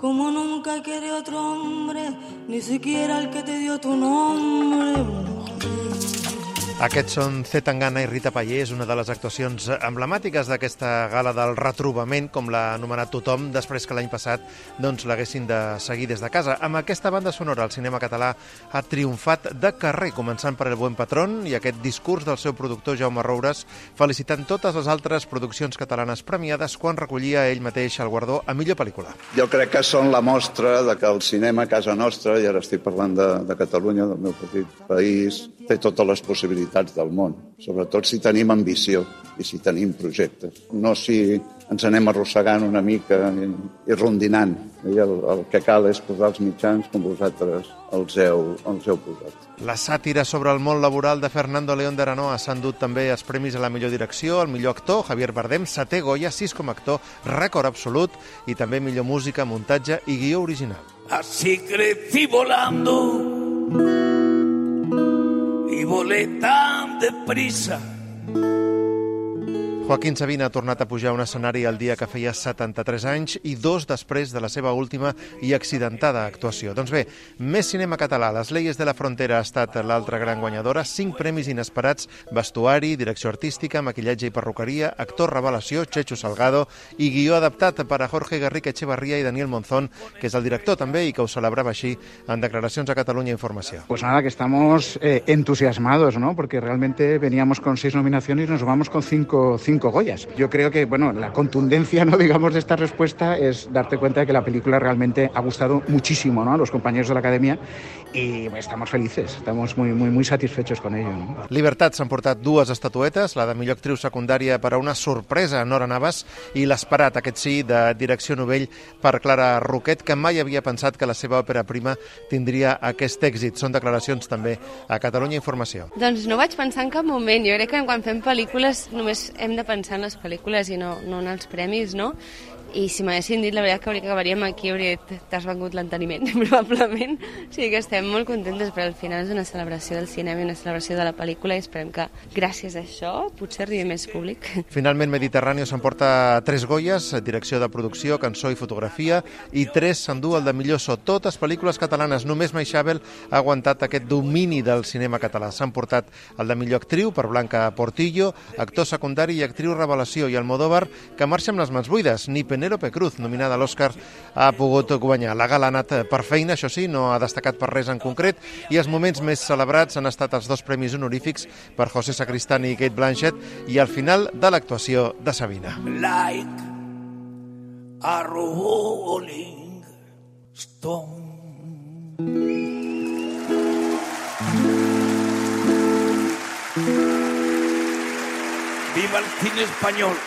como nunca quiere otro hombre, ni siquiera el que te dio tu nombre. Aquests són C. Tangana i Rita Pallés, una de les actuacions emblemàtiques d'aquesta gala del retrobament, com l'ha anomenat tothom, després que l'any passat doncs, l'haguessin de seguir des de casa. Amb aquesta banda sonora, el cinema català ha triomfat de carrer, començant per El Buen Patrón i aquest discurs del seu productor Jaume Roures, felicitant totes les altres produccions catalanes premiades quan recollia ell mateix el guardó a millor pel·lícula. Jo crec que són la mostra de que el cinema a casa nostra, i ara estic parlant de, de Catalunya, del meu petit país, té totes les possibilitats del món, sobretot si tenim ambició i si tenim projectes. No si ens anem arrossegant una mica i, i rondinant. I el, el que cal és posar els mitjans com vosaltres els heu, els heu posat. La sàtira sobre el món laboral de Fernando León de Aranoa s'ha endut també els premis a la millor direcció, el millor actor, Javier Bardem, setè Goya, sis com a actor, rècord absolut, i també millor música, muntatge i guió original. Así crecí volando volé tan deprisa. Joaquín Sabina ha tornat a pujar a un escenari el dia que feia 73 anys i dos després de la seva última i accidentada actuació. Doncs bé, més cinema català. Les Leyes de la Frontera ha estat l'altra gran guanyadora. Cinc premis inesperats, vestuari, direcció artística, maquillatge i perruqueria, actor revelació, Checho Salgado i guió adaptat per a Jorge Garriga Echevarría i Daniel Monzón, que és el director també i que ho celebrava així en declaracions a Catalunya Informació. Pues nada, que estamos eh, entusiasmados, ¿no? Porque realmente veníamos con seis nominaciones y nos vamos con cinco, cinco Goyas. Yo creo que, bueno, la contundencia, ¿no? digamos, de esta respuesta es darte cuenta de que la película realmente ha gustado muchísimo, ¿no? A los compañeros de la academia y estamos felices, estamos muy, muy, muy satisfechos con ello. ¿no? Libertat s'han portat dues estatuetes, la de millor actriu secundària per a una sorpresa a Nora Navas i l'esperat, aquest sí, de direcció novell per Clara Roquet, que mai havia pensat que la seva òpera prima tindria aquest èxit. Són declaracions també a Catalunya Informació. Doncs no vaig pensar en cap moment. Jo crec que quan fem pel·lícules només hem de pensar en les pel·lícules i no, no en els premis, no? I si m'haguessin dit la veritat que hauria que acabaríem aquí hauria dit t'has vengut l'enteniment probablement. O sigui que estem molt contentes però al final és una celebració del cinema i una celebració de la pel·lícula i esperem que gràcies a això potser arribi més públic. Finalment Mediterrani s'emporta tres Goyes, direcció de producció, cançó i fotografia i tres s'endú el de millor so. Totes pel·lícules catalanes, només Maixabel ha aguantat aquest domini del cinema català. S'han portat el de millor actriu per Blanca Portillo, actor secundari i actriu revelació i Almodóvar que marxa amb les mans buides, ni Penélope Cruz, nominada a l'Oscar, ha pogut guanyar. La gala ha anat per feina, això sí, no ha destacat per res en concret, i els moments més celebrats han estat els dos premis honorífics per José Sacristani i Kate Blanchett i al final de l'actuació de Sabina. Like a rolling stone. Viva el cine español.